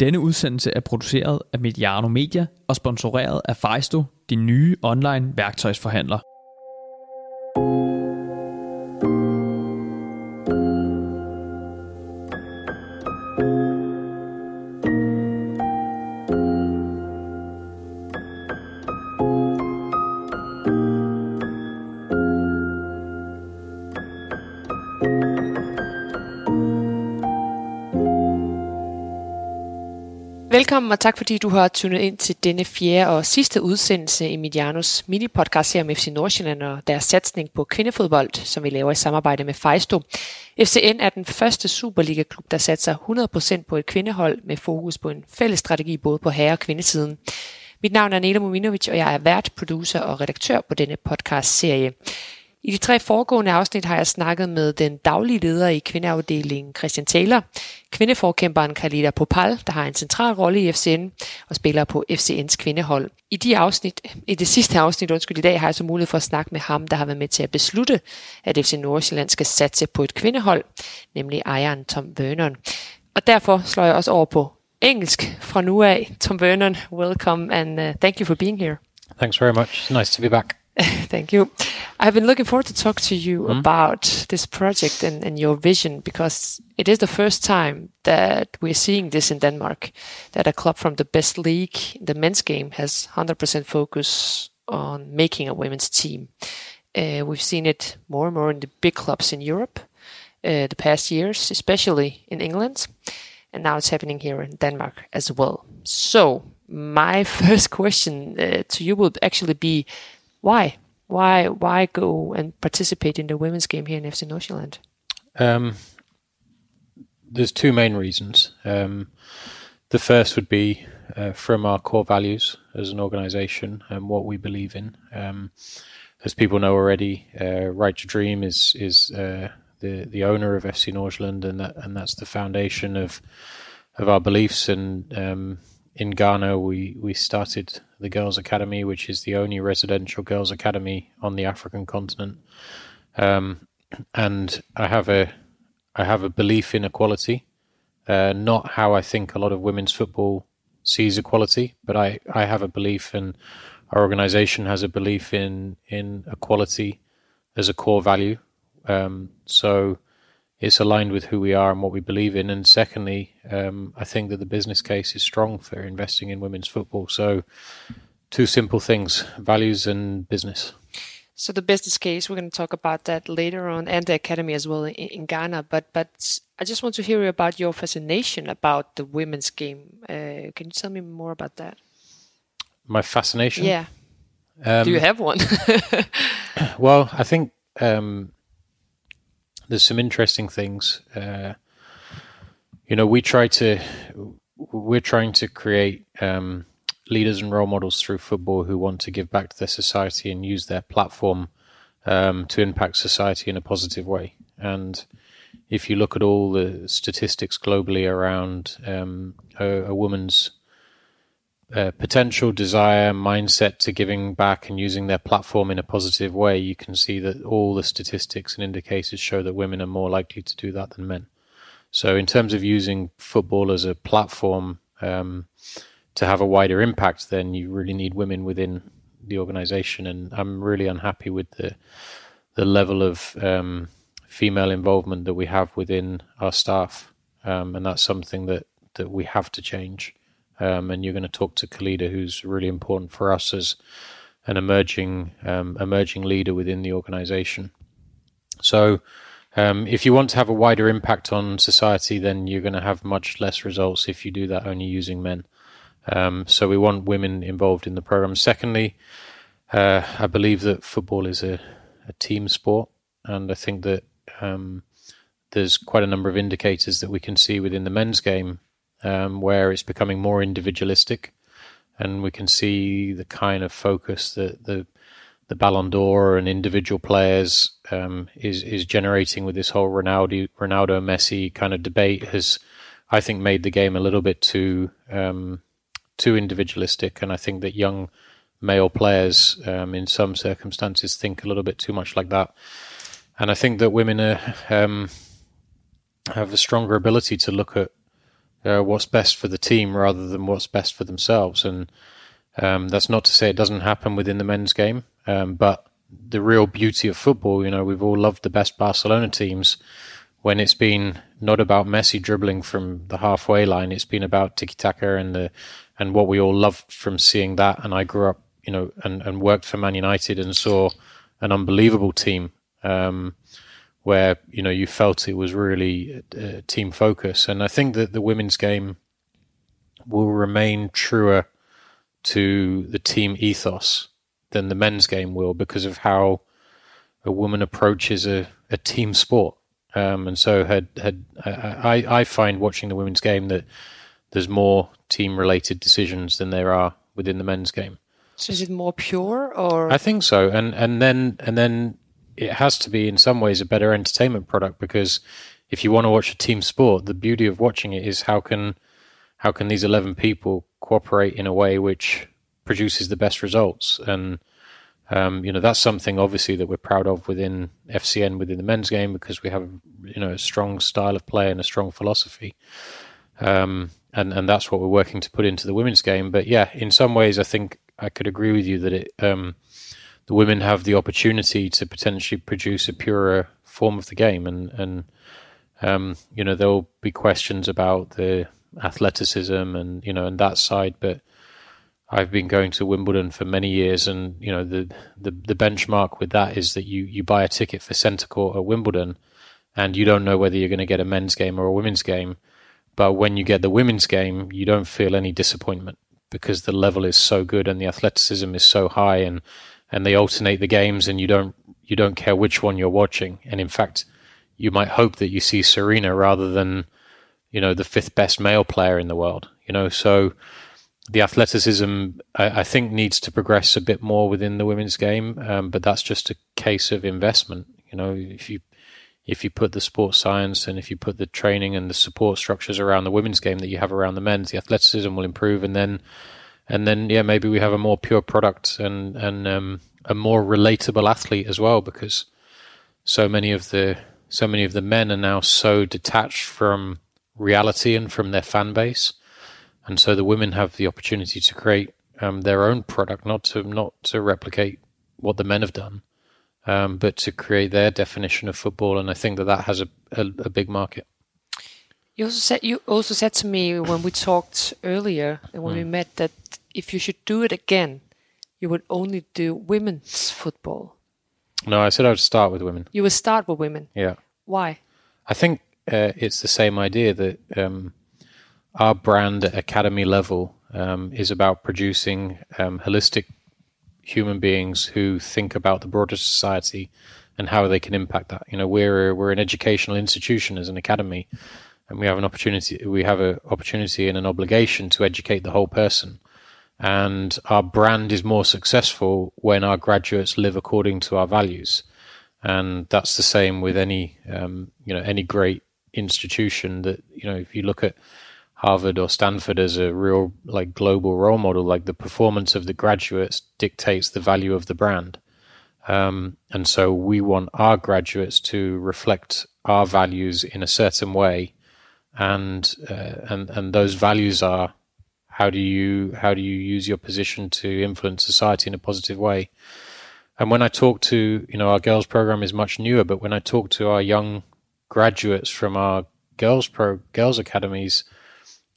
Denne udsendelse er produceret af Mediano Media og sponsoreret af Fejsto, din nye online værktøjsforhandler. Velkommen og tak fordi du har tunet ind til denne fjerde og sidste udsendelse i Midianos mini-podcast her om FC Nordsjælland og deres satsning på kvindefodbold, som vi laver i samarbejde med Fejsto. FCN er den første Superliga-klub, der satser 100% på et kvindehold med fokus på en fælles strategi både på herre- og kvindesiden. Mit navn er Nela Muminovic, og jeg er vært, producer og redaktør på denne podcast-serie. I de tre foregående afsnit har jeg snakket med den daglige leder i kvindeafdelingen Christian Taylor, kvindeforkæmperen Kalida Popal, der har en central rolle i FCN og spiller på FCN's kvindehold. I, de afsnit, i det sidste afsnit undskyld, i dag har jeg så mulighed for at snakke med ham, der har været med til at beslutte, at FC Nordsjælland skal satse på et kvindehold, nemlig ejeren Tom Vernon. Og derfor slår jeg også over på engelsk fra nu af. Tom Vernon, welcome and uh, thank you for being here. Thanks very much. Nice to be back. Thank you. I've been looking forward to talk to you mm. about this project and, and your vision because it is the first time that we're seeing this in Denmark, that a club from the best league, the men's game, has 100% focus on making a women's team. Uh, we've seen it more and more in the big clubs in Europe uh, the past years, especially in England, and now it's happening here in Denmark as well. So, my first question uh, to you would actually be why? Why why go and participate in the women's game here in FC Nordsjælland? Um, there's two main reasons. Um, the first would be uh, from our core values as an organisation and what we believe in. Um, as people know already, uh, Right to Dream is is uh, the the owner of FC Nordsjælland, and that and that's the foundation of of our beliefs. And um, in Ghana, we we started the Girls Academy, which is the only residential girls academy on the African continent. Um, and I have a I have a belief in equality, uh, not how I think a lot of women's football sees equality, but I, I have a belief and our organization has a belief in in equality as a core value. Um, so it's aligned with who we are and what we believe in. And secondly, um, I think that the business case is strong for investing in women's football. So, two simple things values and business. So the business case, we're going to talk about that later on, and the academy as well in, in Ghana. But but I just want to hear about your fascination about the women's game. Uh, can you tell me more about that? My fascination. Yeah. Um, Do you have one? well, I think um, there's some interesting things. Uh, you know, we try to we're trying to create um, leaders and role models through football who want to give back to their society and use their platform um, to impact society in a positive way. And if you look at all the statistics globally around um, a, a, woman's potential, desire, mindset to giving back and using their platform in a positive way, you can see that all the statistics and indicators show that women are more likely to do that than men. So, in terms of using football as a platform um, to have a wider impact, then you really need women within the organization. And I'm really unhappy with the the level of um, female involvement that we have within our staff, um, and that's something that that we have to change um, and you're going to talk to Khalida, who's really important for us as an emerging um, emerging leader within the organisation. So, um, if you want to have a wider impact on society, then you're going to have much less results if you do that only using men. Um, so, we want women involved in the program. Secondly, uh, I believe that football is a, a team sport, and I think that um, there's quite a number of indicators that we can see within the men's game um, where it's becoming more individualistic, and we can see the kind of focus that the the Ballon d'Or and individual players um, is is generating with this whole Ronaldo Ronaldo Messi kind of debate has, I think, made the game a little bit too um, too individualistic, and I think that young male players, um, in some circumstances, think a little bit too much like that. And I think that women are, um, have a stronger ability to look at uh, what's best for the team rather than what's best for themselves. And um, that's not to say it doesn't happen within the men's game, um, but the real beauty of football, you know, we've all loved the best Barcelona teams when it's been not about Messi dribbling from the halfway line. It's been about tiki taka and the and what we all loved from seeing that. And I grew up, you know, and, and worked for Man United and saw an unbelievable team um, where you know you felt it was really uh, team focus. And I think that the women's game will remain truer to the team ethos than the men's game will because of how a woman approaches a, a team sport. Um, and so had had I, I find watching the women's game that there's more team related decisions than there are within the men's game. So is it more pure or I think so. And and then and then it has to be in some ways a better entertainment product because if you want to watch a team sport, the beauty of watching it is how can how can these eleven people cooperate in a way which produces the best results and um, you know that's something obviously that we're proud of within FCN within the men's game because we have you know a strong style of play and a strong philosophy, um, and and that's what we're working to put into the women's game. But yeah, in some ways, I think I could agree with you that it um, the women have the opportunity to potentially produce a purer form of the game, and and um, you know there'll be questions about the athleticism and you know and that side, but I've been going to Wimbledon for many years, and you know the, the the benchmark with that is that you you buy a ticket for centre court at Wimbledon, and you don't know whether you're going to get a men's game or a women's game. But when you get the women's game, you don't feel any disappointment because the level is so good and the athleticism is so high, and and they alternate the games, and you don't you don't care which one you're watching. And in fact, you might hope that you see Serena rather than you know the fifth best male player in the world. You know, so the athleticism I, I, think needs to progress a bit more within the women's game, um, but that's just a case of investment. You know, if you if you put the sports science and if you put the training and the support structures around the women's game that you have around the men's, the athleticism will improve, and then and then yeah, maybe we have a more pure product and and um, a more relatable athlete as well, because so many of the so many of the men are now so detached from reality and from their fan base and so the women have the opportunity to create um, their own product, not to not to replicate what the men have done, um, but to create their definition of football. And I think that that has a, a, a, big market. You also said you also said to me when we talked earlier when mm. we met that if you should do it again, you would only do women's football. No, I said I would start with women. You would start with women. Yeah. Why? I think uh, it's the same idea that um, our brand at academy level um, is about producing um, holistic human beings who think about the broader society and how they can impact that. You know, we're we're an educational institution as an academy, and we have an opportunity. We have an opportunity and an obligation to educate the whole person. And our brand is more successful when our graduates live according to our values, and that's the same with any um, you know any great institution. That you know, if you look at Harvard or Stanford as a real like global role model. Like the performance of the graduates dictates the value of the brand. Um, and so we want our graduates to reflect our values in a certain way, and uh, and and those values are how do you how do you use your position to influence society in a positive way. And when I talk to you know our girls program is much newer, but when I talk to our young graduates from our girls pro girls academies,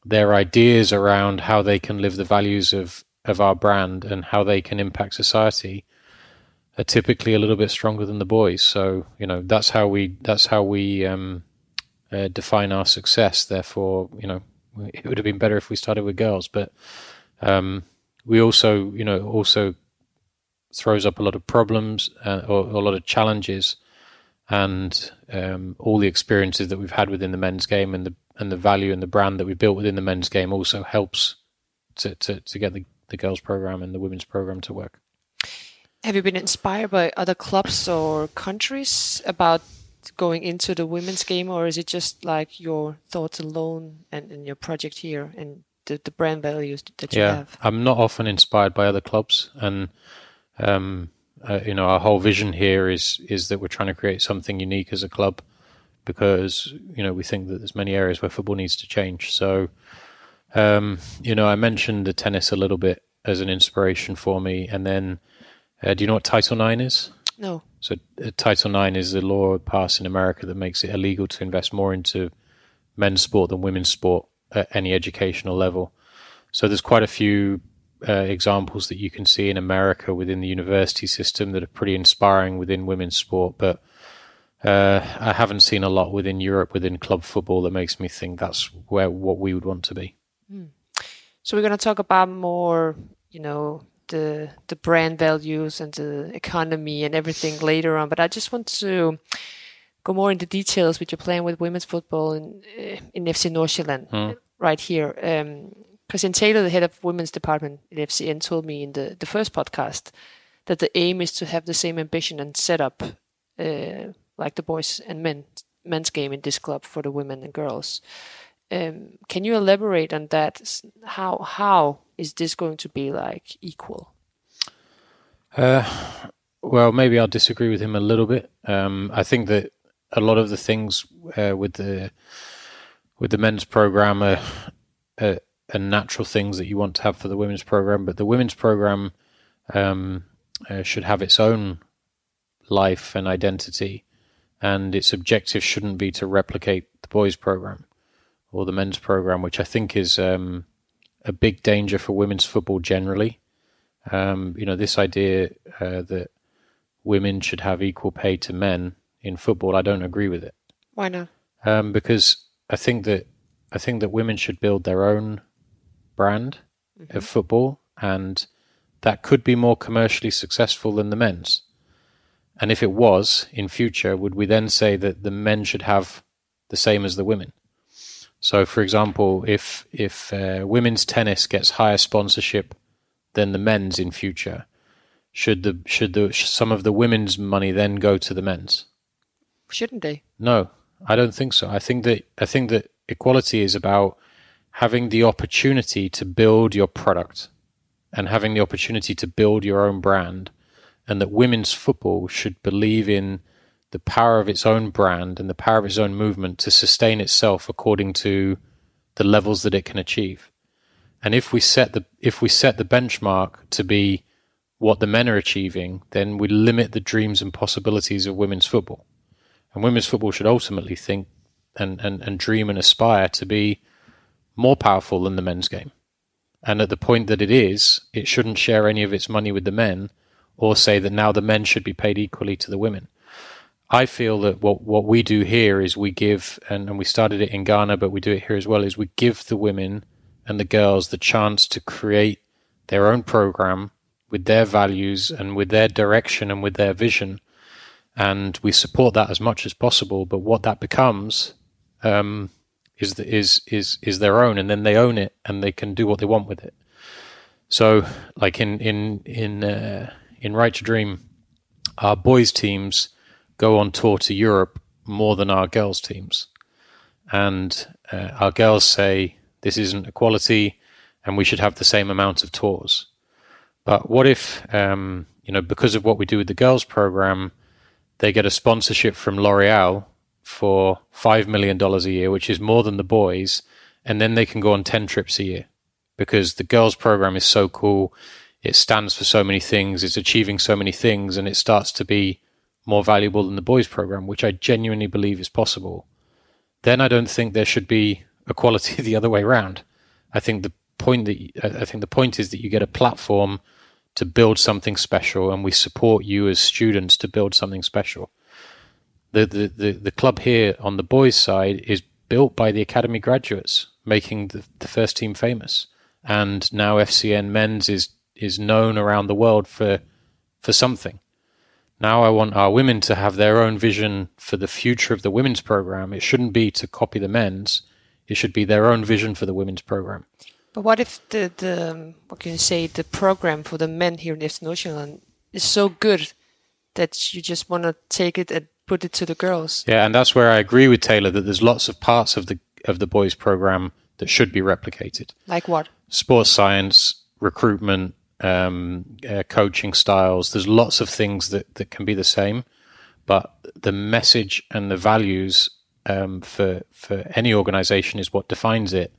their ideas around how they can live the values of, of our brand and how they can impact society are typically a little bit stronger than the boys. So you know that's how we that's how we um, uh, define our success. Therefore, you know it would have been better if we started with girls, but um, we also you know also throws up a lot of problems uh, or, or, a lot of challenges, and um, all the experiences that we've had within the men's game and the and the value and the brand that we built within the men's game also helps to, to, to get the, the girls program and the women's program to work. Have you been inspired by other clubs or countries about going into the women's game, or is it just like your thoughts alone and, and your project here and the, the brand values that you yeah, have? I'm not often inspired by other clubs, and um, uh, you know, our whole vision here is is that we're trying to create something unique as a club because you know we think that there's many areas where football needs to change. So, um, you know, I mentioned the tennis a little bit as an inspiration for me, and then uh, do you know what Title Nine is? No. So uh, Title Nine is a law passed in America that makes it illegal to invest more into men's sport than women's sport at any educational level. So there's quite a few uh, examples that you can see in America within the university system that are pretty inspiring within women's sport, but uh, I haven't seen a lot within Europe within club football that makes me think that's where what we would want to be. Mm. So we're going to talk about more, you know, the the brand values and the economy and everything later on. But I just want to go more into details with your plan with women's football in uh, in FC Nordsjælland mm. right here. Um, Christian Taylor, the head of women's department at FCN, told me in the, the first podcast that the aim is to have the same ambition and setup uh, like the boys and men men's game in this club for the women and girls. Um, can you elaborate on that? How how is this going to be like equal? Uh, well, maybe I'll disagree with him a little bit. Um, I think that a lot of the things uh, with the with the men's program are, are, are, natural things that you want to have for the women's program, but the women's program um, uh, should have its own life and identity, and its objective shouldn't be to replicate the boys' program or the men's program, which I think is um, a big danger for women's football generally. Um, you know, this idea uh, that women should have equal pay to men in football, I don't agree with it. Why not? Um, because I think that I think that women should build their own brand mm-hmm. of football, and that could be more commercially successful than the men's. And if it was in future, would we then say that the men should have the same as the women? So, for example, if if uh, women's tennis gets higher sponsorship than the men's in future, should the should the some of the women's money then go to the men's? Shouldn't they? No, I don't think so. I think that I think that equality is about having the opportunity to build your product and having the opportunity to build your own brand, and that women's football should believe in the power of its own brand and the power of its own movement to sustain itself according to the levels that it can achieve. And if we set the if we set the benchmark to be what the men are achieving, then we limit the dreams and possibilities of women's football. And women's football should ultimately think and, and, and dream and aspire to be more powerful than the men's game. And at the point that it is, it shouldn't share any of its money with the men or say that now the men should be paid equally to the women. I feel that what, what we do here is we give, and, and we started it in Ghana, but we do it here as well, is we give the women and the girls the chance to create their own program with their values and with their direction and with their vision. And we support that as much as possible. But what that becomes um, is, the, is, is, is their own, and then they own it and they can do what they want with it. So, like in, in, in, uh, in Right to Dream, our boys' teams go on tour to Europe more than our girls' teams. And uh, our girls say this isn't equality and we should have the same amount of tours. But what if, um, you know, because of what we do with the girls' program, they get a sponsorship from L'Oreal for $5 million a year, which is more than the boys, and then they can go on 10 trips a year because the girls' program is so cool. It stands for so many things, it's achieving so many things, and it starts to be more valuable than the boys program, which I genuinely believe is possible, then I don't think there should be equality the other way around. I think the point that I think the point is that you get a platform to build something special, and we support you as students to build something special. The the the, the club here on the boys' side is built by the academy graduates, making the, the first team famous, and now FCN Men's is is known around the world for for something. Now I want our women to have their own vision for the future of the women's program. It shouldn't be to copy the men's. It should be their own vision for the women's program. But what if the, the what can you say the program for the men here in FC is so good that you just want to take it and put it to the girls? Yeah, and that's where I agree with Taylor that there's lots of parts of the of the boys program that should be replicated. Like what? Sports science, recruitment, um, uh, coaching styles. There's lots of things that, that can be the same, but the message and the values um, for for any organization is what defines it,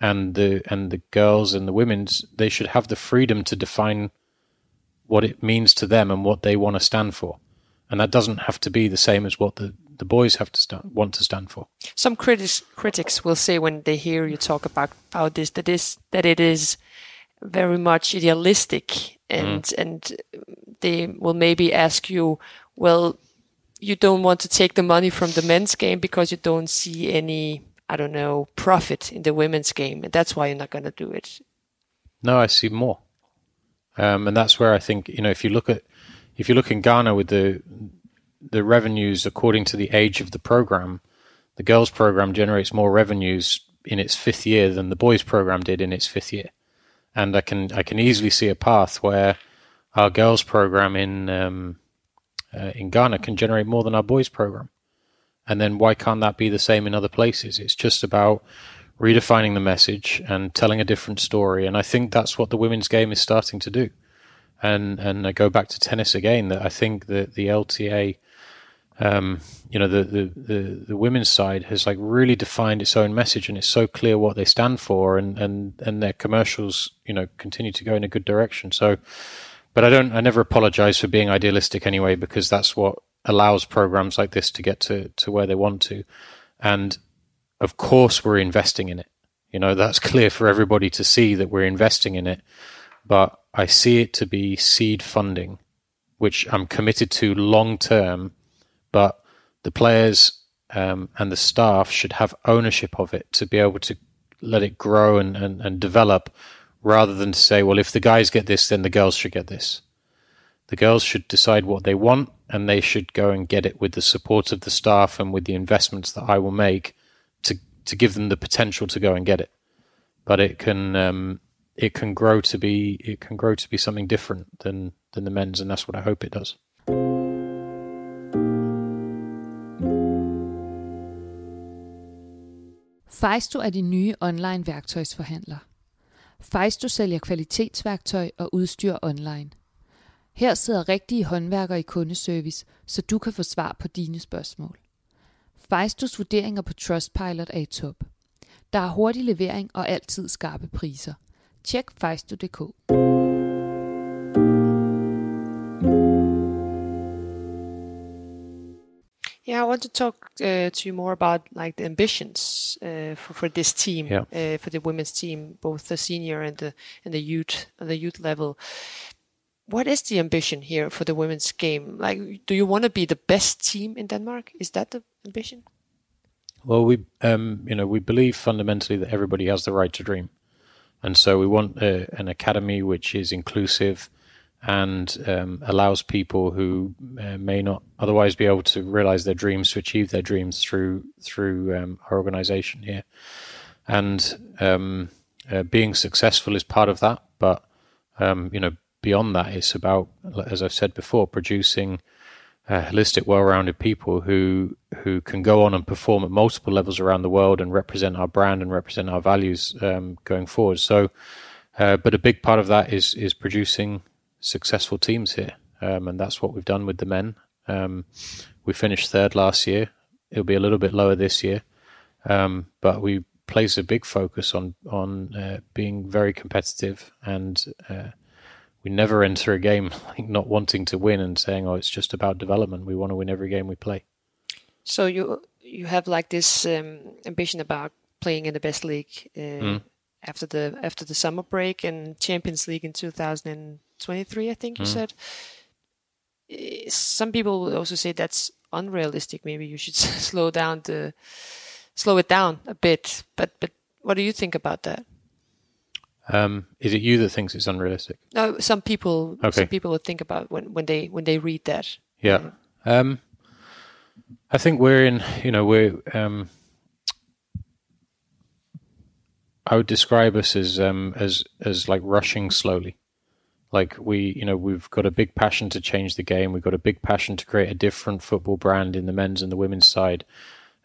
and the and the girls and the women's they should have the freedom to define what it means to them and what they want to stand for, and that doesn't have to be the same as what the the boys have to stand, want to stand for. Some critics critics will say when they hear you talk about about this that is that it is very much idealistic and mm. and they will maybe ask you, well, you don't want to take the money from the men's game because you don't see any, I don't know, profit in the women's game, and that's why you're not going to do it. No, I see more, um, and that's where I think you know if you look at if you look in Ghana with the the revenues according to the age of the program, the girls program generates more revenues in its fifth year than the boys program did in its fifth year, and I can I can easily see a path where our girls program in um, uh, in Ghana can generate more than our boys program. And then why can't that be the same in other places? It's just about redefining the message and telling a different story. And I think that's what the women's game is starting to do. And and I go back to tennis again. That I think that the LTA, um, you know, the, the, the the women's side has like really defined its own message, and it's so clear what they stand for, and and and their commercials, you know, continue to go in a good direction. So but I don't. I never apologize for being idealistic anyway, because that's what allows programs like this to get to to where they want to. And of course, we're investing in it. You know, that's clear for everybody to see that we're investing in it. But I see it to be seed funding, which I'm committed to long term. But the players um, and the staff should have ownership of it to be able to let it grow and, and, and develop rather than to say, well, if the guys get this, then the girls should get this. The girls should decide what they want and they should go and get it with the support of the staff and with the investments that I will make to, to give them the potential to go and get it. But it can um, it can grow to be it can grow to be something different than than the men's, and that's what I hope it does. Fejsto er de nye online værktøjsforhandler. Fejsto sælger kvalitetsværktøj og udstyr online. Her sidder rigtige håndværkere i kundeservice, så du kan få svar på dine spørgsmål. Fejstos vurderinger på Trustpilot er i top. Der er hurtig levering og altid skarpe priser. Tjek fejsto.dk. Yeah, I want to talk uh, to you more about like the ambitions uh, for, for this team, yeah. uh, for the women's team, both the senior and the and the youth, the youth level. What is the ambition here for the women's game? Like, do you want to be the best team in Denmark? Is that the ambition? Well, we, um, you know, we believe fundamentally that everybody has the right to dream, and so we want uh, an academy which is inclusive and um, allows people who uh, may not otherwise be able to realize their dreams to achieve their dreams through through um, our organization here. And um, uh, being successful is part of that, but um, you know beyond that, it's about, as I've said before, producing uh, holistic, well-rounded people who who can go on and perform at multiple levels around the world and represent our brand and represent our values um, going forward. So, uh, but a big part of that is is producing successful teams here, um, and that's what we've done with the men. Um, we finished third last year. It'll be a little bit lower this year, um, but we place a big focus on on uh, being very competitive, and uh, we never enter a game like not wanting to win and saying, "Oh, it's just about development." We want to win every game we play. So you you have like this um, ambition about playing in the best league. Uh, mm. After the after the summer break and Champions League in 2000 23, I think you mm. said. Eh, some people also say that's unrealistic. Maybe you should slow down the slow it down a bit. But but what do you think about that? Um, is it you that thinks it's unrealistic? No, some people. Okay. Some people would think about when when they when they read that. Yeah. Um, I think we're in. You know, we're. Um, I would describe us as um, as as like rushing slowly. Like we, you know, we've got a big passion to change the game. We've got a big passion to create a different football brand in the men's and the women's side.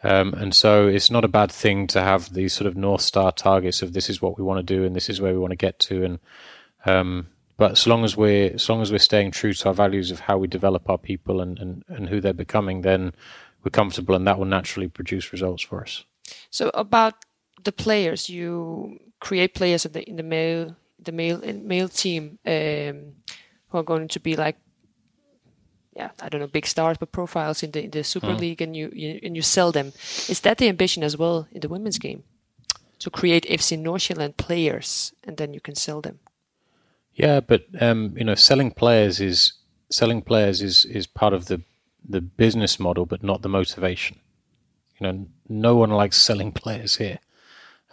Um, and so it's not a bad thing to have these sort of north star targets of this is what we want to do and this is where we want to get to. And um, but as long as we're as long as we're staying true to our values of how we develop our people and, and, and who they're becoming, then we're comfortable, and that will naturally produce results for us. So about the players, you create players in the in the male the male male team um, who are going to be like yeah I don't know big stars but profiles in the in the Super mm. League and you, you and you sell them. Is that the ambition as well in the women's game? To create FC Nordsjælland players and then you can sell them. Yeah, but um, you know, selling players is selling players is is part of the the business model, but not the motivation. You know, no one likes selling players here.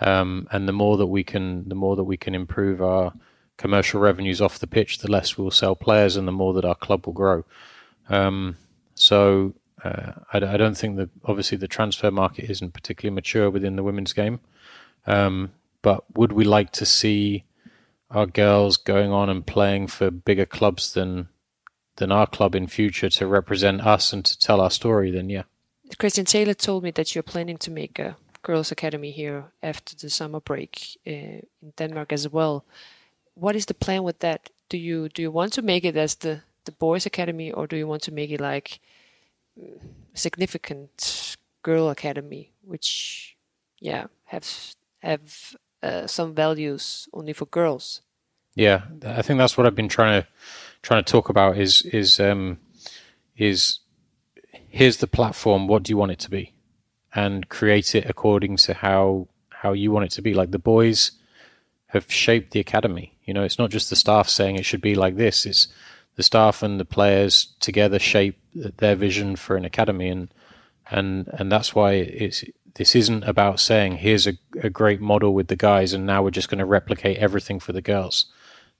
Um, and the more that we can, the more that we can improve our commercial revenues off the pitch, the less we'll sell players, and the more that our club will grow. Um, so uh, I, I, don't think that obviously the transfer market isn't particularly mature within the women's game. Um, but would we like to see our girls going on and playing for bigger clubs than than our club in future to represent us and to tell our story? Then yeah. Christian Taylor told me that you're planning to make a girls' academy here after the summer break uh, in Denmark as well. What is the plan with that? Do you do you want to make it as the the boys' academy, or do you want to make it like significant girl academy, which yeah have have uh, some values only for girls? Yeah, I think that's what I've been trying to trying to talk about. Is is um, is here's the platform. What do you want it to be? And create it according to how how you want it to be. Like the boys have shaped the academy. You know, it's not just the staff saying it should be like this. It's the staff and the players together shape their vision for an academy, and and and that's why it's this isn't about saying here's a, a great model with the guys, and now we're just going to replicate everything for the girls.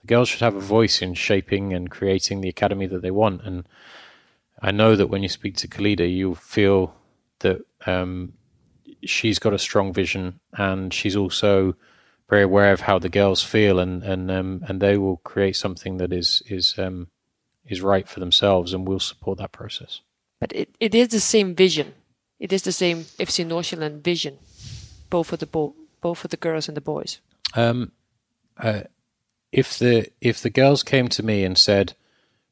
The girls should have a voice in shaping and creating the academy that they want, and I know that when you speak to Khalida, you'll feel that um, she's got a strong vision and she's also very aware of how the girls feel and and um, and they will create something that is is um, is right for themselves and we'll support that process. But it, it is the same vision. It is the same FC Nordsjælland vision, both for the bo- both for the girls and the boys. Um, uh, if the if the girls came to me and said,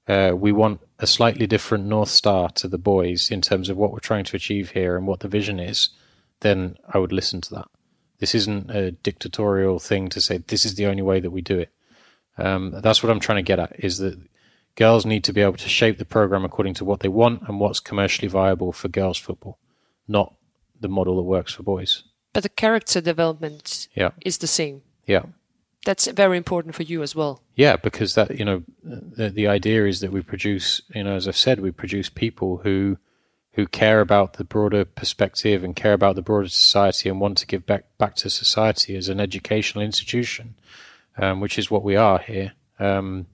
uh, "We want a slightly different North Star to the boys in terms of what we're trying to achieve here and what the vision is, then I would listen to that. This isn't a dictatorial thing to say this is the only way that we do it. Um, that's what I'm trying to get at is that girls need to be able to shape the program according to what they want and what's commercially viable for girls football, not the model that works for boys. But the character development yeah. is the same. Yeah that's very important for you as well. Yeah, because that you know the the idea is that we produce you know as I've said we produce people who who care about the broader perspective and care about the broader society and want to give back back to society as an educational institution, um, which is what we are here. Um,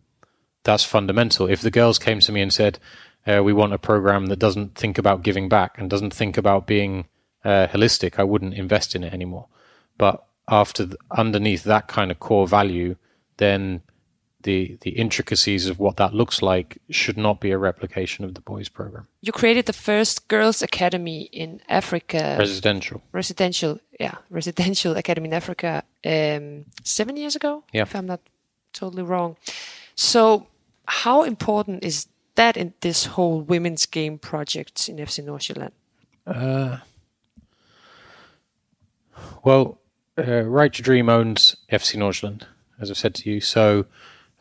that's fundamental. If the girls came to me and said, uh, "We want a program that doesn't think about giving back and doesn't think about being uh, holistic," I wouldn't invest in it anymore. But after the, underneath that kind of core value, then the the intricacies of what that looks like should not be a replication of the boys program. You created the first girls academy in Africa. Residential. Residential, yeah, residential academy in Africa um, seven years ago. Yeah. if I'm not totally wrong. So, how important is that in this whole women's game project in FC Nordsjælland? Uh, well, uh, Right to Dream owns FC Nordsjælland, as I've said to you. So,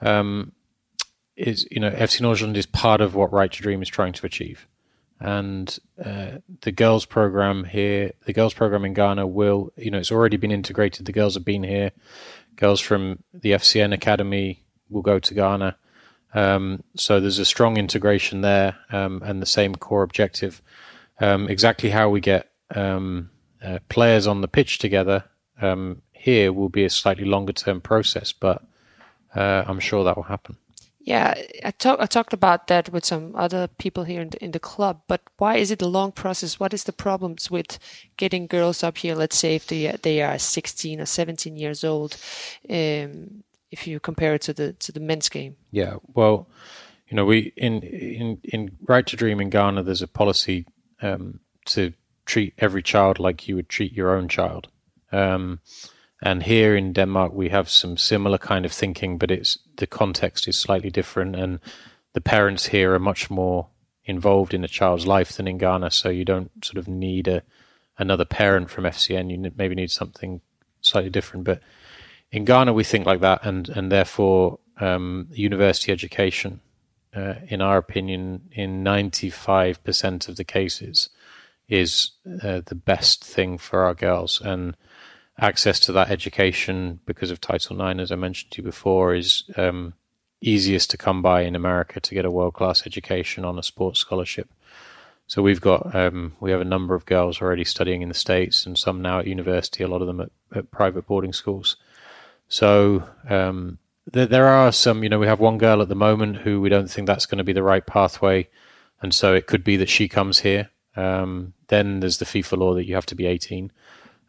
um, is you know FC Nordsjælland is part of what Right to Dream is trying to achieve, and uh, the girls program here, the girls program in Ghana will, you know, it's already been integrated. The girls have been here. Girls from the FCN Academy will go to Ghana. Um, so there's a strong integration there, um, and the same core objective. Um, exactly how we get um, uh, players on the pitch together um, here will be a slightly longer term process, but uh, I'm sure that will happen. Yeah, I, talk, I talked about that with some other people here in the, in the club, but why is it a long process? What is the problems with getting girls up here? Let's say if they they are 16 or 17 years old, um, if you compare it to the to the men's game. Yeah, well, you know, we in in in Right to Dream in Ghana, there's a policy um, to treat every child like you would treat your own child. Um, and here in Denmark, we have some similar kind of thinking, but it's the context is slightly different, and the parents here are much more involved in a child's life than in Ghana, so you don't sort of need a another parent from FCN. You maybe need something slightly different, but in Ghana we think like that, and and therefore um, university education, uh, in our opinion, in ninety five percent of the cases, is uh, the best thing for our girls and access to that education because of Title IX, as I mentioned to you before, is um, easiest to come by in America to get a world class education on a sports scholarship. So we've got um, we have a number of girls already studying in the states, and some now at university. A lot of them at, at private boarding schools. So um, there, there are some. You know, we have one girl at the moment who we don't think that's going to be the right pathway, and so it could be that she comes here. Um, then there's the FIFA law that you have to be 18.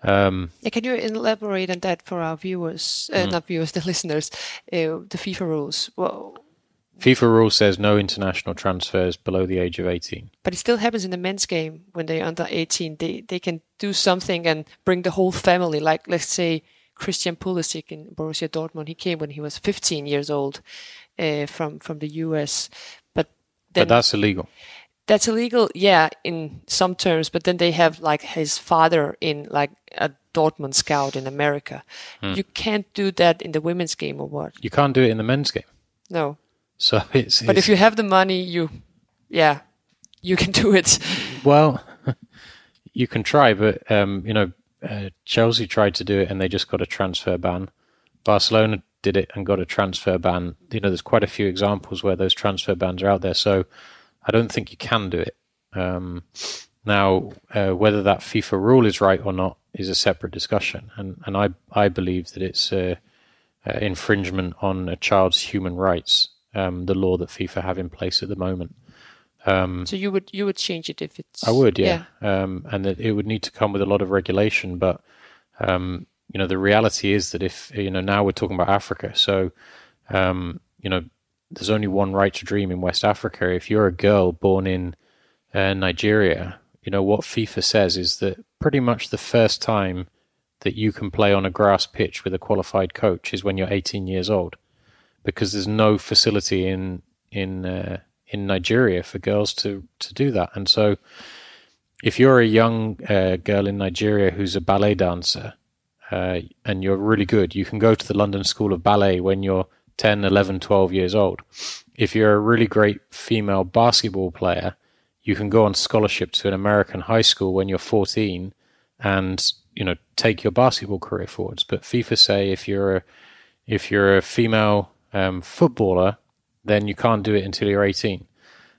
Um, yeah, can you elaborate on that for our viewers, uh, mm. not viewers, the listeners, uh, the FIFA rules? Well, FIFA rule says no international transfers below the age of 18. But it still happens in the men's game when they're under 18. They they can do something and bring the whole family. Like let's say Christian Pulisic in Borussia Dortmund. He came when he was 15 years old uh, from from the US. But then, but that's illegal that's illegal, yeah, in some terms. But then they have like his father in like a Dortmund scout in America. Hmm. You can't do that in the women's game, or what? You can't do it in the men's game. No. So it's. But it's, if you have the money, you, yeah, you can do it. Well, you can try, but um, you know, uh, Chelsea tried to do it and they just got a transfer ban. Barcelona did it and got a transfer ban. You know, there's quite a few examples where those transfer bans are out there. So I don't think you can do it. Um, now, uh, whether that FIFA rule is right or not is a separate discussion, and and I I believe that it's a, a infringement on a child's human rights. Um, the law that FIFA have in place at the moment. Um, so you would you would change it if it's I would yeah, yeah. Um, and that it would need to come with a lot of regulation. But um, you know the reality is that if you know now we're talking about Africa, so um, you know there's only one right to dream in West Africa. If you're a girl born in uh, Nigeria, you know what FIFA says is that pretty much the first time that you can play on a grass pitch with a qualified coach is when you're 18 years old, because there's no facility in in uh, in Nigeria for girls to to do that. And so, if you're a young uh, girl in Nigeria who's a ballet dancer uh, and you're really good, you can go to the London School of Ballet when you're 10, 11, 12 years old. If you're a really great female basketball player, you can go on scholarship to an American high school when you're 14 and you know take your basketball career forwards. But FIFA say if you're a, if you're a female um, footballer, then you can't do it until you're 18.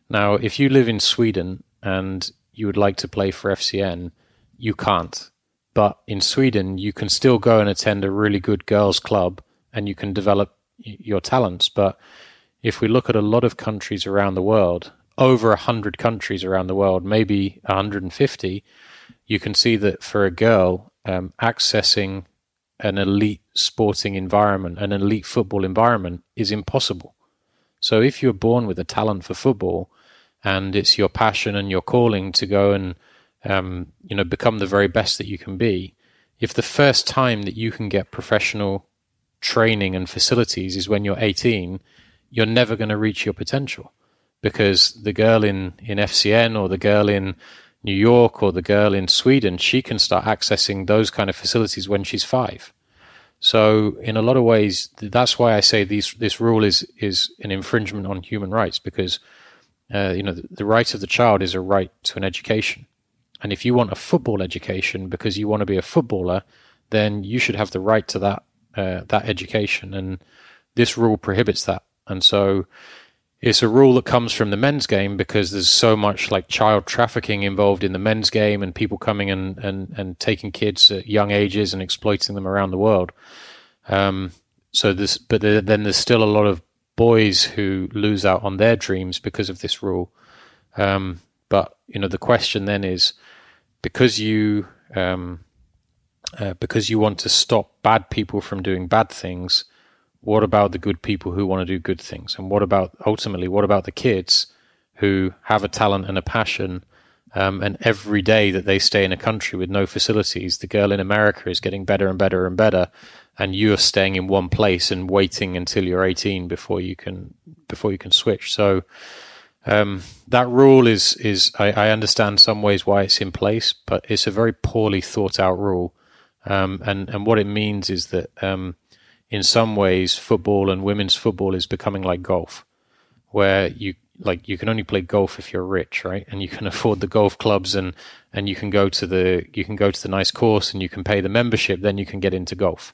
Now, if you live in Sweden and you would like to play for FCN, you can't. But in Sweden, you can still go and attend a really good girls' club and you can develop your talents. But if we look at a lot of countries around the world, over 100 countries around the world, maybe 150, you can see that for a girl, um, accessing an elite sporting environment, an elite football environment, is impossible. So if you're born with a talent for football and it's your passion and your calling to go and um, you know become the very best that you can be, if the first time that you can get professional training and facilities is when you're 18, you're never going to reach your potential because the girl in, in FCN or the girl in New York or the girl in Sweden, she can start accessing those kind of facilities when she's five. So in a lot of ways, that's why I say these, this rule is, is an infringement on human rights because, uh, you know, the, the right of the child is a right to an education. And if you want a football education because you want to be a footballer, then you should have the right to that uh, that education, and this rule prohibits that. And so it's a rule that comes from the men's game because there's so much like child trafficking involved in the men's game and people coming and, and, and taking kids at young ages and exploiting them around the world. Um, so this, but then there's still a lot of boys who lose out on their dreams because of this rule. Um, but you know, the question then is because you um, uh, because you want to stop bad people from doing bad things, what about the good people who want to do good things? And what about ultimately, what about the kids who have a talent and a passion? Um, and every day that they stay in a country with no facilities, the girl in America is getting better and better and better, and you are staying in one place and waiting until you're 18 before you can before you can switch. So Um, that rule is is I, I, understand some ways why it's in place, but it's a very poorly thought out rule. Um, and and what it means is that um, in some ways, football and women's football is becoming like golf, where you like you can only play golf if you're rich, right? And you can afford the golf clubs and and you can go to the you can go to the nice course and you can pay the membership. Then you can get into golf.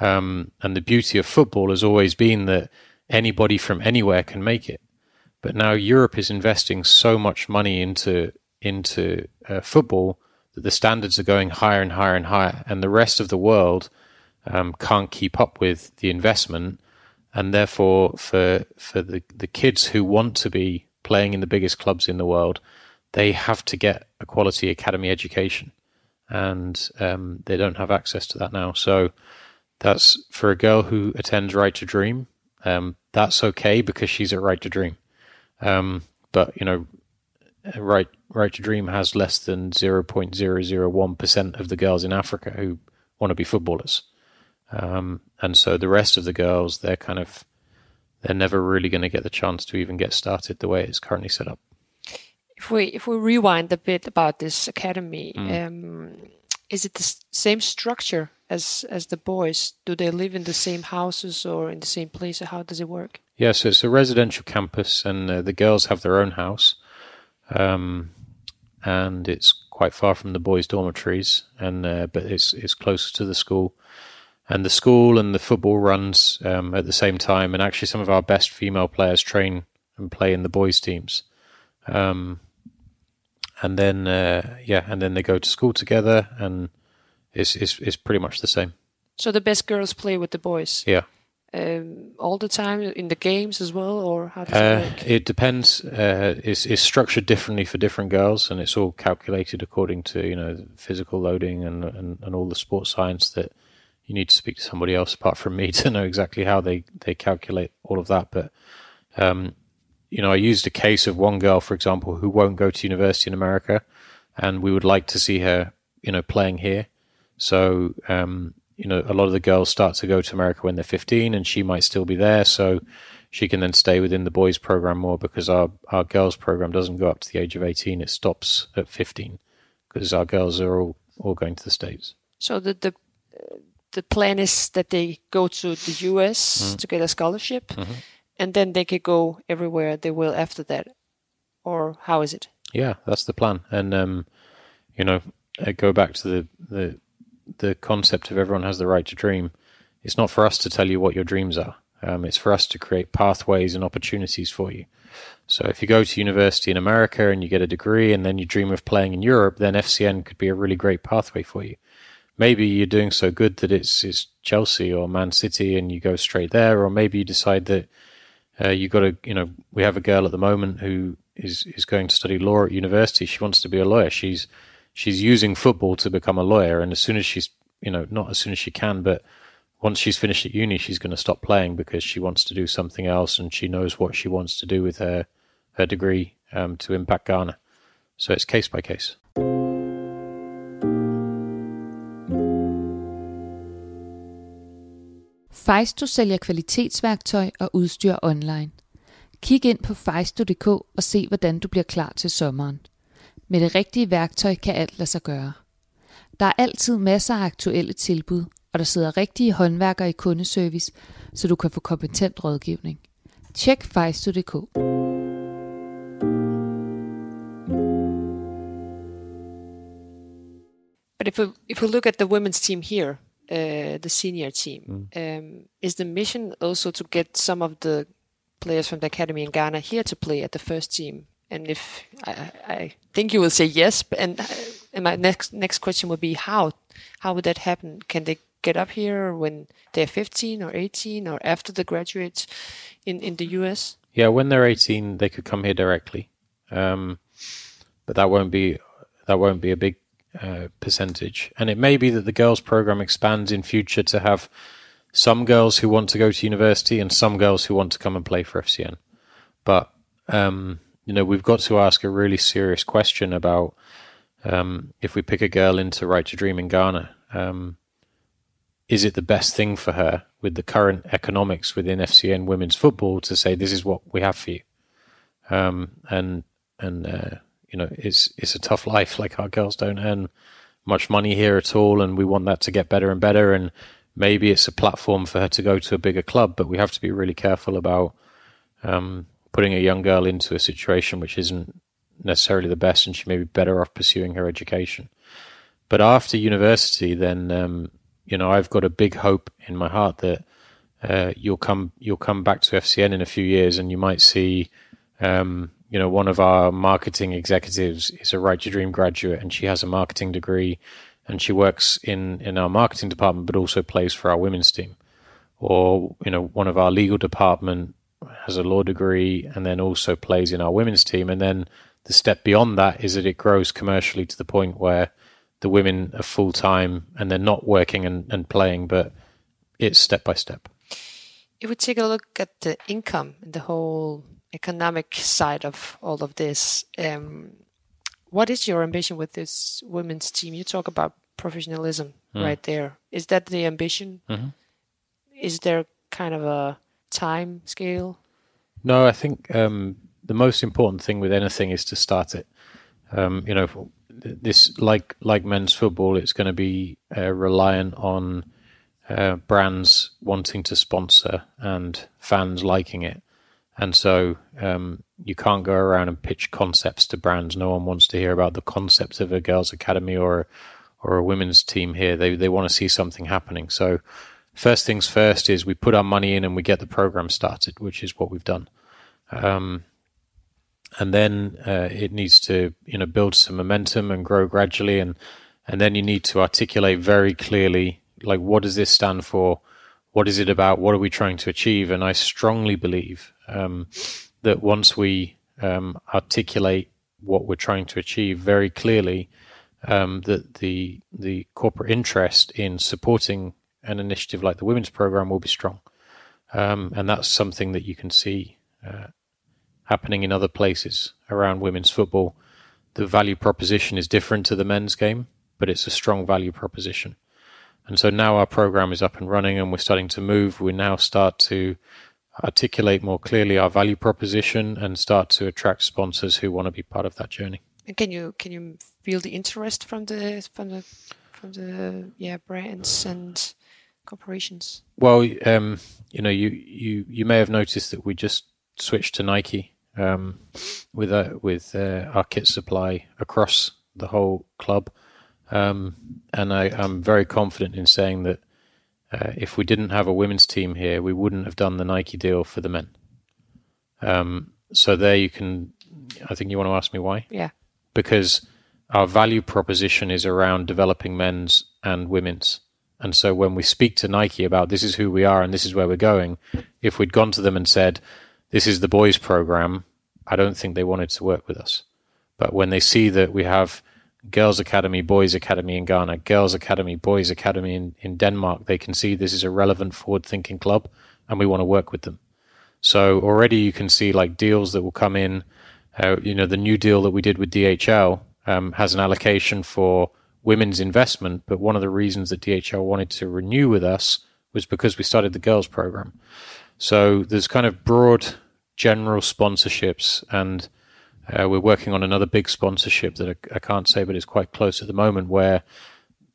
Um, and the beauty of football has always been that anybody from anywhere can make it. But now Europe is investing so much money into into uh, football that the standards are going higher and higher and higher, and the rest of the world um, can't keep up with the investment, and therefore for for the the kids who want to be playing in the biggest clubs in the world, they have to get a quality academy education, and um, they don't have access to that now. So that's for a girl who attends Right to Dream. Um, that's okay because she's at Right to Dream. Um, but you know, Right Right to Dream has less than zero point zero zero one percent of the girls in Africa who want to be footballers, um, and so the rest of the girls they're kind of they're never really going to get the chance to even get started the way it's currently set up. If we if we rewind a bit about this academy, mm. um, is it the same structure as as the boys? Do they live in the same houses or in the same place? Or how does it work? Yeah, so it's a residential campus, and uh, the girls have their own house, um, and it's quite far from the boys' dormitories, and uh, but it's it's closer to the school, and the school and the football runs um, at the same time, and actually some of our best female players train and play in the boys' teams, um, and then uh, yeah, and then they go to school together, and it's it's it's pretty much the same. So the best girls play with the boys. Yeah um, all the time in the games as well, or how does uh, it work? It depends. Uh, it's, it's, structured differently for different girls, and it's all calculated according to you know physical loading and, and, and all the sports science that you need to speak to somebody else apart from me to know exactly how they, they calculate all of that. But um, you know, I used a case of one girl, for example, who won't go to university in America, and we would like to see her, you know, playing here. So um, you know, a lot of the girls start to go to America when they're 15, and she might still be there. So she can then stay within the boys program more because our, our girls program doesn't go up to the age of 18. It stops at 15 because our girls are all, all going to the States. So the, the, the plan is that they go to the US mm. to get a scholarship mm-hmm. and then they could go everywhere they will after that. Or how is it? Yeah, that's the plan. And, um, you know, I go back to the, the the concept of everyone has the right to dream. It's not for us to tell you what your dreams are. Um, it's for us to create pathways and opportunities for you. So if you go to university in America and you get a degree and then you dream of playing in Europe, then FCN could be a really great pathway for you. Maybe you're doing so good that it's, it's Chelsea or Man City and you go straight there, or maybe you decide that uh, you got to, you know, we have a girl at the moment who is is going to study law at university. She wants to be a lawyer. She's she's using football to become a lawyer, and as soon as she's you know not as soon as she can, but once she's finished at uni, she's going to stop playing because she wants to do something else, and she knows what she wants to do with her her degree um, to impact Ghana. So it's case by case. Fejsto sælger kvalitetsværktøj og udstyr online. Kig ind på fejsto.dk og se, hvordan du bliver klar til sommeren. Med det rigtige værktøj kan alt lade sig gøre. Der er altid masser af aktuelle tilbud, og der sidder rigtige håndværkere i kundeservice, så du kan få kompetent rådgivning. Tjek fejsto.dk. But if we, if we look at the women's team here, uh, the senior team, mm. um, is the mission also to get some of the players from the academy in Ghana here to play at the first team and if I, I think you will say yes, and, and my next next question would be how how would that happen? Can they get up here when they're 15 or 18 or after the graduates in in the US? Yeah, when they're 18, they could come here directly, um, but that won't be that won't be a big uh, percentage. And it may be that the girls program expands in future to have some girls who want to go to university and some girls who want to come and play for FCN. But um, you know, we've got to ask a really serious question about um, if we pick a girl into Right to Dream in Ghana, um, is it the best thing for her with the current economics within FCN women's football to say this is what we have for you? um, and and uh, you know it's it's a tough life. Like our girls don't earn much money here at all, and we want that to get better and better. And maybe it's a platform for her to go to a bigger club, but we have to be really careful about um, putting a young girl into a situation which isn't necessarily the best, and she may be better off pursuing her education. But after university, then um, you know I've got a big hope in my heart that uh, you'll come you'll come back to FCN in a few years, and you might see. Um, you know, one of our marketing executives is a Right to Dream graduate, and she has a marketing degree, and she works in in our marketing department, but also plays for our women's team. Or you know, one of our legal department has a law degree, and then also plays in our women's team, and then the step beyond that is that it grows commercially to the point where the women are full time and they're not working and, and playing, but it's step by step. If we take a look at the income and the whole economic side of all of this, um, what is your ambition with this women's team? You talk about professionalism mm. right there. Is that the ambition? Mm-hmm. Is there kind of a time scale? No, I think um, the most important thing with anything is to start it. Um, you know, this like like men's football, it's going to be uh, reliant on uh, brands wanting to sponsor and fans liking it. And so um, you can't go around and pitch concepts to brands. No one wants to hear about the concept of a girls' academy or or a women's team here. They they want to see something happening. So first things first is we put our money in and we get the program started, which is what we've done. Um, and then uh, it needs to you know build some momentum and grow gradually. And and then you need to articulate very clearly like what does this stand for? What is it about? What are we trying to achieve? And i strongly believe um, that once we um, articulate what we're trying to achieve very clearly um, that the the corporate interest in supporting an initiative like the women's program will be strong um, and that's something that you can see uh, happening in other places around women's football. The value proposition is different to the men's game, but it's a strong value proposition. And so now our program is up and running and we're starting to move. We now start to articulate more clearly our value proposition and start to attract sponsors who want to be part of that journey. And can you can you feel the interest from the from the from the yeah brands and corporations? Well, um, you know, you you you may have noticed that we just switched to Nike um, with uh, with uh, our kit supply across the whole club. Um, and I, am very confident in saying that uh, if we didn't have a women's team here, we wouldn't have done the Nike deal for the men. Um, so there you can. I think you want to ask me why? Yeah. Because our value proposition is around developing men's and women's. And so when we speak to Nike about this is who we are and this is where we're going, if we'd gone to them and said, this is the boys program, I don't think they wanted to work with us. But when they see that we have Girls Academy, Boys Academy in Ghana, Girls Academy, Boys Academy in, in Denmark, they can see this is a relevant, forward thinking club and we want to work with them. So already you can see like deals that will come in. Uh, you know, the new deal that we did with DHL um, has an allocation for women's investment, but one of the reasons that DHL wanted to renew with us was because we started the girls program. So there's kind of broad general sponsorships, and uh, we're working on another big sponsorship that I, I, can't say, but it's quite close at the moment, where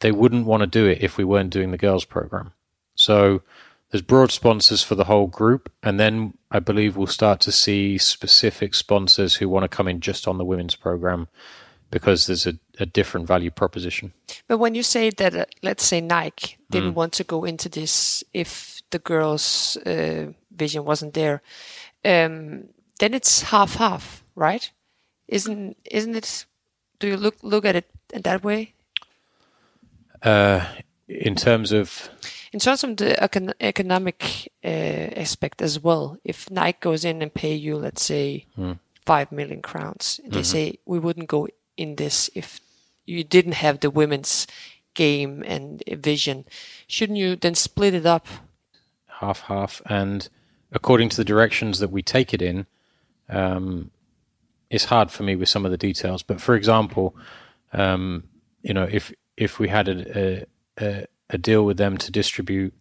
they wouldn't want to do it if we weren't doing the girls program. So there's broad sponsors for the whole group, and then I believe we'll start to see specific sponsors who want to come in just on the women's program because there's a, a different value proposition. But when you say that, uh, let's say Nike didn't mm. want to go into this if the girls' uh, vision wasn't there, um, then it's half half, right? Isn't isn't it? Do you look look at it in that way? Uh, in terms of in terms of the econ- economic uh, aspect as well, if Nike goes in and pay you, let's say, mm. five million crowns, they mm-hmm. say we wouldn't go in this if you didn't have the women's game and vision. Shouldn't you then split it up? Half half and according to the directions that we take it in, um, it's hard for me with some of the details. But for example, um, you know, if if we had a, a, a deal with them to distribute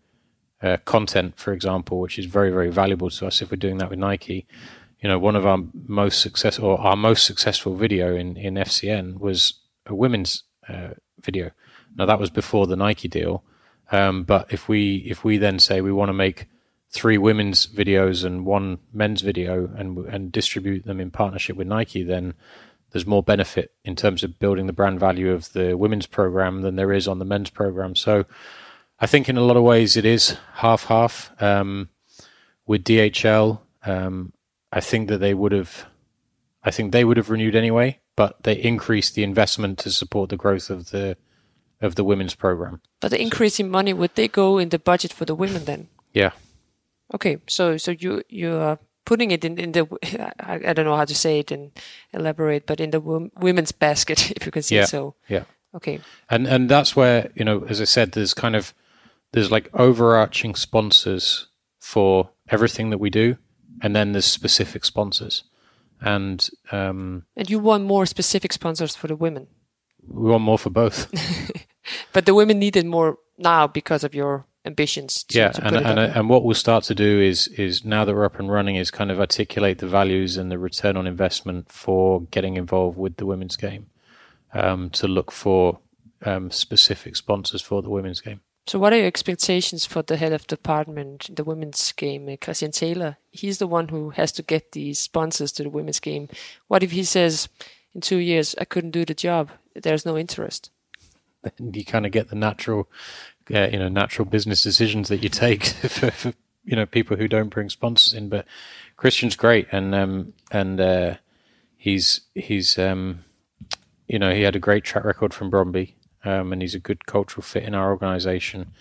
uh, content, for example, which is very very valuable to us, if we're doing that with Nike, you know, one of our most successful or our most successful video in in FCN was a women's uh, video. Now that was before the Nike deal, um, but if we if we then say we want to make three women's videos and one men's video and and distribute them in partnership with Nike, then there's more benefit in terms of building the brand value of the women's program than there is on the men's program. So I think in a lot of ways it is half half. Um, with DHL, um, I think that they would have, I think they would have renewed anyway, but they increased the investment to support the growth of the of the women's program. But the increase in money would they go in the budget for the women then? Yeah. Okay, so so you you are putting it in in the I, I don't know how to say it and elaborate, but in the women's basket, if you can say yeah. so. Yeah. Okay. And and that's where you know, as I said, there's kind of there's like overarching sponsors for everything that we do, and then there's specific sponsors, and um, and you want more specific sponsors for the women. We want more for both, but the women need it more now because of your ambitions. To, yeah, to and and, and what we'll start to do is is now that we're up and running is kind of articulate the values and the return on investment for getting involved with the women's game, um, to look for um, specific sponsors for the women's game. So, what are your expectations for the head of department in the women's game, uh, Christian Taylor? He's the one who has to get these sponsors to the women's game. What if he says, in two years, I couldn't do the job? There's no interest. You kind of get the natural, uh, you know, natural business decisions that you take for, for, you know people who don't bring sponsors in. But Christian's great, and um, and uh, he's he's um, you know he had a great track record from Brøndby um, and he's a good cultural fit in our organisation.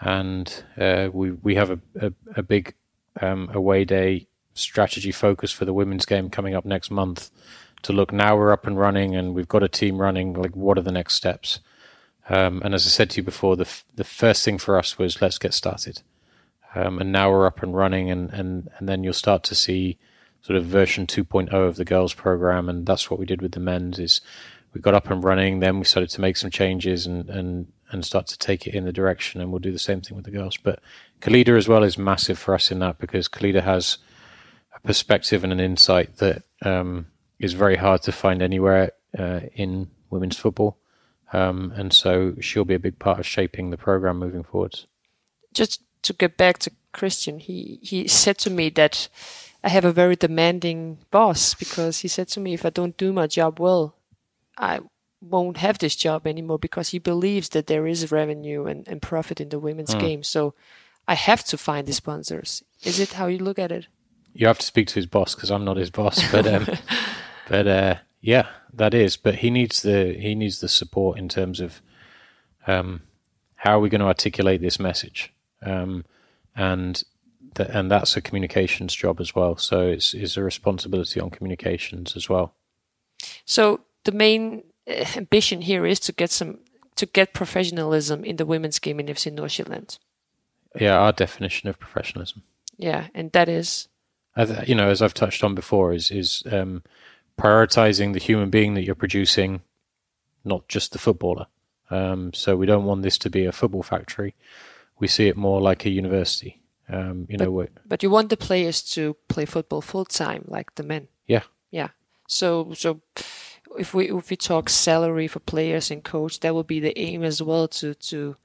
And uh, we we have a a, a big um, away day strategy focus for the women's game coming up next month. To look now we're up and running and we've got a team running. Like what are the next steps? Um, and as I said to you before, the f- the first thing for us was let's get started. Um, and now we're up and running, and, and, and then you'll start to see sort of version 2.0 of the girls program, and that's what we did with the men's. Is we got up and running. Then we started to make some changes and and and start to take it in the direction. And we'll do the same thing with the girls. But Khalida as well is massive for us in that because Khalida has a perspective and an insight that um, is very hard to find anywhere uh, in women's football. Um, and so she'll be a big part of shaping the program moving forwards. Just to get back to Christian, he he said to me that I have a very demanding boss because he said to me if I don't do my job well, I won't have this job anymore because he believes that there is revenue and, and profit in the women's mm. game. So I have to find the sponsors. Is it how you look at it? You have to speak to his boss because I'm not his boss, but um, but uh, yeah, that is. But he needs the he needs the support in terms of um, how are we going to articulate this message, um, and th- and that's a communications job as well. So it's it's a responsibility on communications as well. So the main uh, ambition here is to get some to get professionalism in the women's game in FC Nordsjælland. Yeah, our definition of professionalism. Yeah, and that is, you know, as I've touched on before, is is um, prioritizing the human being that you're producing, not just the footballer. Um, so we don't want this to be a football factory. We see it more like a university. Um, you but, know, but you want the players to play football full time, like the men. Yeah. Yeah. So so if we if we talk salary for players and coach, that will be the aim as well to to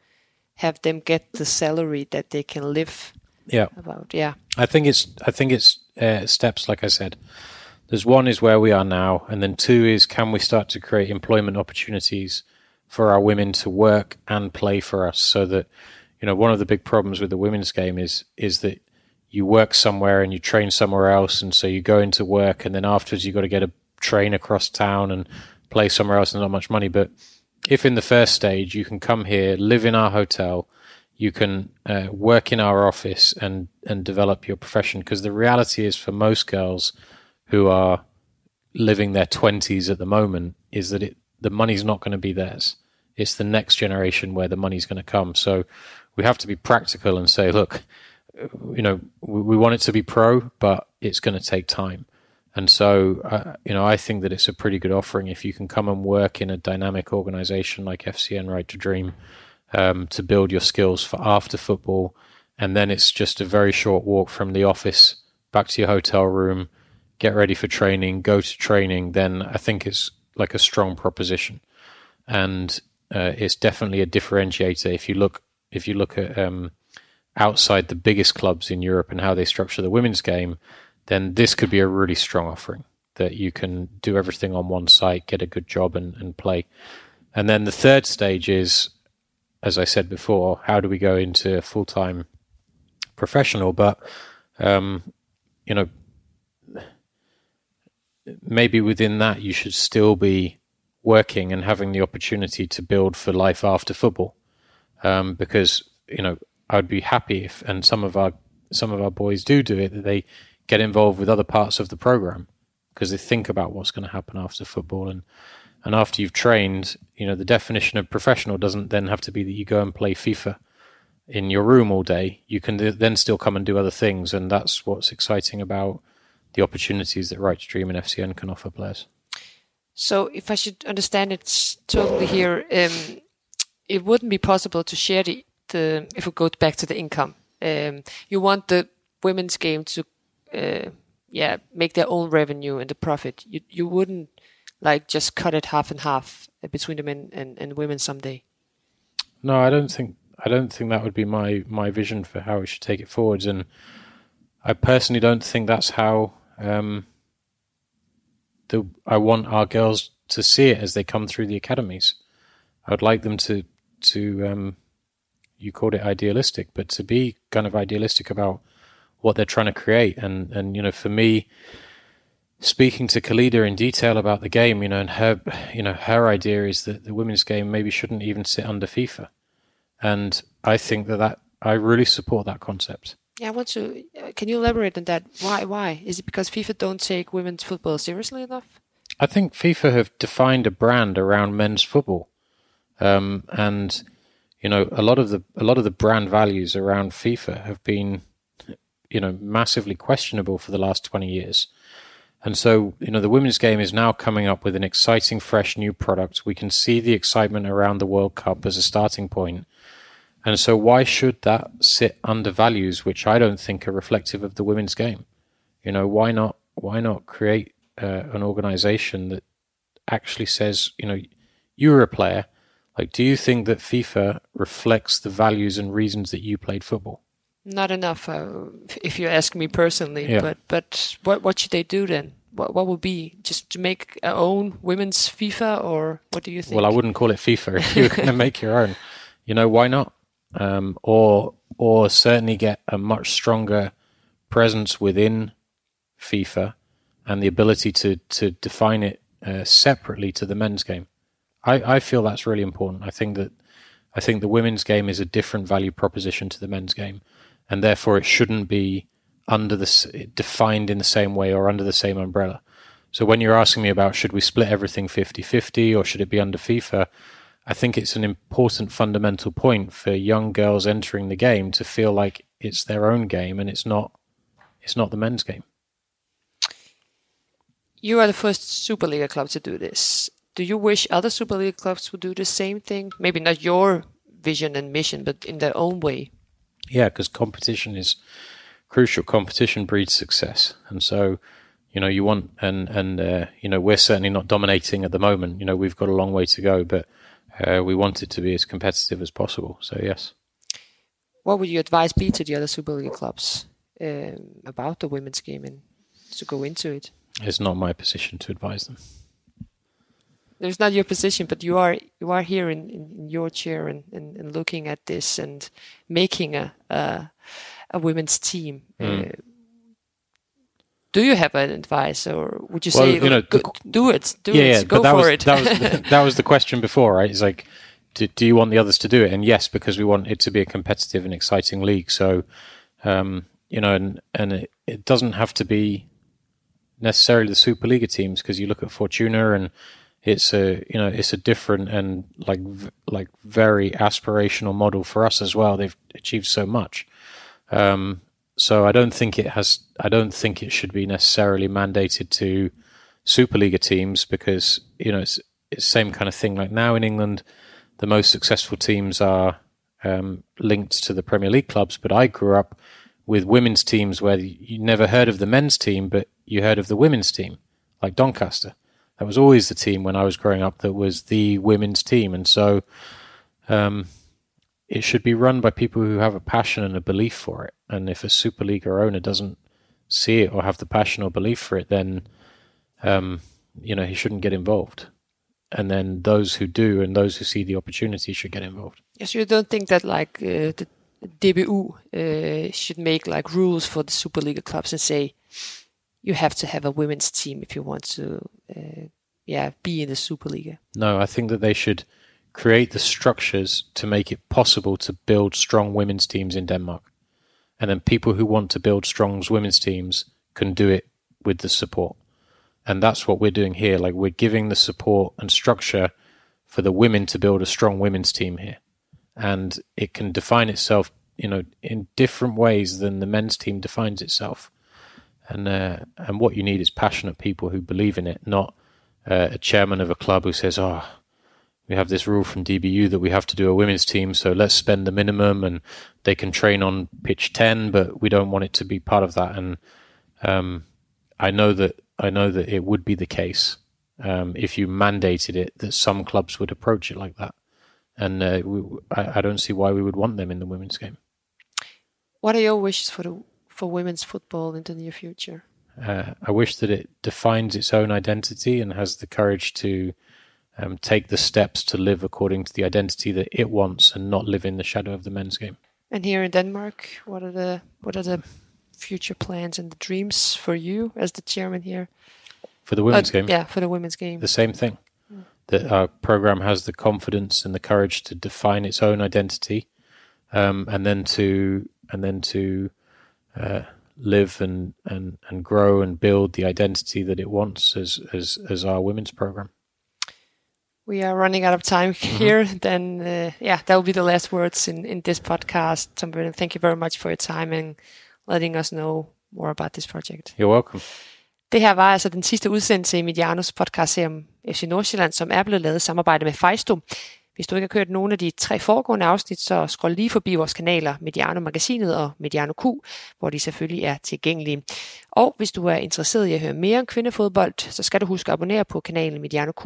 have them get the salary that they can live. Yeah. About yeah. I think it's I think it's uh, steps like I said. There's one is where we are now, and then two is can we start to create employment opportunities for our women to work and play for us, so that you know one of the big problems with the women's game is is that you work somewhere and you train somewhere else, and so you go into work, and then afterwards you've got to get a train across town and play somewhere else and not much money. But if in the first stage you can come here, live in our hotel, you can uh, work in our office and and develop your profession. Because the reality is, for most girls who are living their twenties at the moment, is that it the money's not going to be theirs. It's the next generation where the money's going to come. So we have to be practical and say, look, you know, we, we want it to be pro, but it's going to take time. And so, uh, you know, I think that it's a pretty good offering if you can come and work in a dynamic organization like FCN Right to Dream um, to build your skills for after football. And then it's just a very short walk from the office back to your hotel room, get ready for training, go to training, then I think it's like a strong proposition, and uh, it's definitely a differentiator. If you look, if you look at um, outside the biggest clubs in Europe and how they structure the women's game, then this could be a really strong offering that you can do everything on one site, get a good job, and, and play. And then the third stage is, as I said before, how do we go into full time professional? But um, you know, maybe within that you should still be working and having the opportunity to build for life after football. Um, because you know, I'd be happy if, and some of our some of our boys do do it, that they get involved with other parts of the program because they think about what's going to happen after football and and after you've trained, you know, the definition of professional doesn't then have to be that you go and play FIFA in your room all day. You can then still come and do other things, and that's what's exciting about the opportunities that Right and FCN can offer players. So, if I should understand it totally here, um, it wouldn't be possible to share the, the if we go back to the income. Um, you want the women's game to, uh, yeah, make their own revenue and the profit. You you wouldn't like just cut it half and half between the men and, and women someday. No, I don't think I don't think that would be my my vision for how we should take it forwards, and I personally don't think that's how um, the I want our girls to see it as they come through the academies. I would like them to to um, you called it idealistic, but to be kind of idealistic about what they're trying to create, and and you know, for me, speaking to Khalida in detail about the game, you know, and her you know her idea is that the women's game maybe shouldn't even sit under FIFA, and I think that that I really support that concept. Yeah, I want to. Uh, can you elaborate on that? Why? Why is it because FIFA don't take women's football seriously enough? I think FIFA have defined a brand around men's football, um, and you know a lot of the a lot of the brand values around FIFA have been, you know, massively questionable for the last twenty years. And so, you know, the women's game is now coming up with an exciting, fresh new product. We can see the excitement around the World Cup as a starting point. And so, why should that sit under values which I don't think are reflective of the women's game? You know, why not? Why not create uh, an organization that actually says, you know, you're a player. Like, do you think that FIFA reflects the values and reasons that you played football? Not enough, uh, if you ask me personally. Yeah. But but what what should they do then? What what would be just to make our own women's FIFA, or what do you think? Well, I wouldn't call it FIFA if you're going to make your own. You know, why not? um, or or certainly get a much stronger presence within FIFA and the ability to to define it uh, separately to the men's game. I, I feel that's really important. I think that I think the women's game is a different value proposition to the men's game, and therefore it shouldn't be under the defined in the same way or under the same umbrella. So when you're asking me about should we split everything 50-50 or should it be under FIFA, I think it's an important fundamental point for young girls entering the game to feel like it's their own game and it's not it's not the men's game. You are the first Superliga club to do this. Do you wish other Superliga clubs would do the same thing? Maybe not your vision and mission, but in their own way. Yeah, because competition is crucial. Competition breeds success, and so you know you want and and uh, you know we're certainly not dominating at the moment. You know we've got a long way to go, but uh, we want it to be as competitive as possible. So yes. What would you advise be to the other Super League clubs um, about the women's game and to go into it? It's not my position to advise them. It's not your position, but you are you are here in, in your chair and, and, and, looking at this and making a a, a women's team. Mm. Uh, do you have an advice, or would you well, say, you know, the, do it, do yeah, it, yeah, go for was, it? that, was the, that was the question before, right? It's like, do, do, you want the others to do it? And yes, because we want it to be a competitive and exciting league. So, um, you know, and and it, it doesn't have to be necessarily the Superliga teams because you look at Fortuna and it's a you know it's a different and like like very aspirational model for us as well. They've achieved so much. Um, so I don't think it has. I don't think it should be necessarily mandated to Superliga teams because you know it's it's same kind of thing. Like now in England, the most successful teams are um, linked to the Premier League clubs. But I grew up with women's teams where you never heard of the men's team, but you heard of the women's team, like Doncaster. That was always the team when I was growing up that was the women's team. And so um, it should be run by people who have a passion and a belief for it. And if a Superliga owner doesn't see it or have the passion or belief for it, then um, you know he shouldn't get involved. And then those who do and those who see the opportunity should get involved. Yes, you don't think that like uh, the DBU uh, should make like rules for the Super League clubs and say you have to have a women's team if you want to, uh, yeah, be in the Superliga. No, I think that they should create the structures to make it possible to build strong women's teams in Denmark, and then people who want to build strong women's teams can do it with the support, and that's what we're doing here. Like we're giving the support and structure for the women to build a strong women's team here, and it can define itself, you know, in different ways than the men's team defines itself and uh, and what you need is passionate people who believe in it, not uh, a chairman of a club who says, "Oh, we have this rule from DBU that we have to do a women's team, so let's spend the minimum, and they can train on pitch ten, but we don't want it to be part of that." And um, I know that I know that it would be the case um, if you mandated it that some clubs would approach it like that, and uh, we, I, I don't see why we would want them in the women's game. What are your wishes for the for women's football in the near future? Uh, I wish that it defines its own identity and has the courage to um, take the steps to live according to the identity that it wants and not live in the shadow of the men's game. And here in Denmark, what are the what are the future plans and the dreams for you as the chairman here? For the women's Uh, game, Yeah, for the women's game. the same thing. That our program has the confidence and the courage to define its own identity, um, and then to and then to uh, live and, and and grow and build the identity that it wants as as as our women's program. we are running out of time here. Then, uh, yeah, that will be the last words in, in this podcast. Tom thank you very much for your time and letting us know more about this project. You're welcome. Det her var altså den sidste udsendelse i Medianos podcast om FC Nordsjælland, som er blevet lavet i samarbejde med Fejsto. Hvis du ikke har kørt nogen af de tre foregående afsnit, så scroll lige forbi vores kanaler Mediano Magasinet og Mediano Q, hvor de selvfølgelig er tilgængelige. Og hvis du er interesseret i at høre mere om kvindefodbold, så skal du huske at abonnere på kanalen Mediano Q,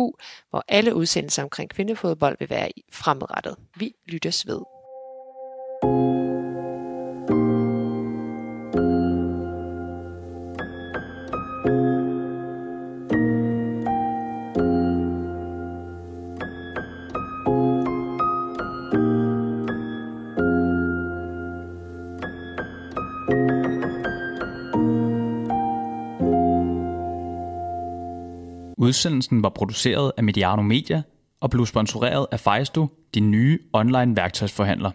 hvor alle udsendelser omkring kvindefodbold vil være fremadrettet. Vi lyttes ved. Udsendelsen var produceret af Mediano Media og blev sponsoreret af Fejsto, din nye online værktøjsforhandler.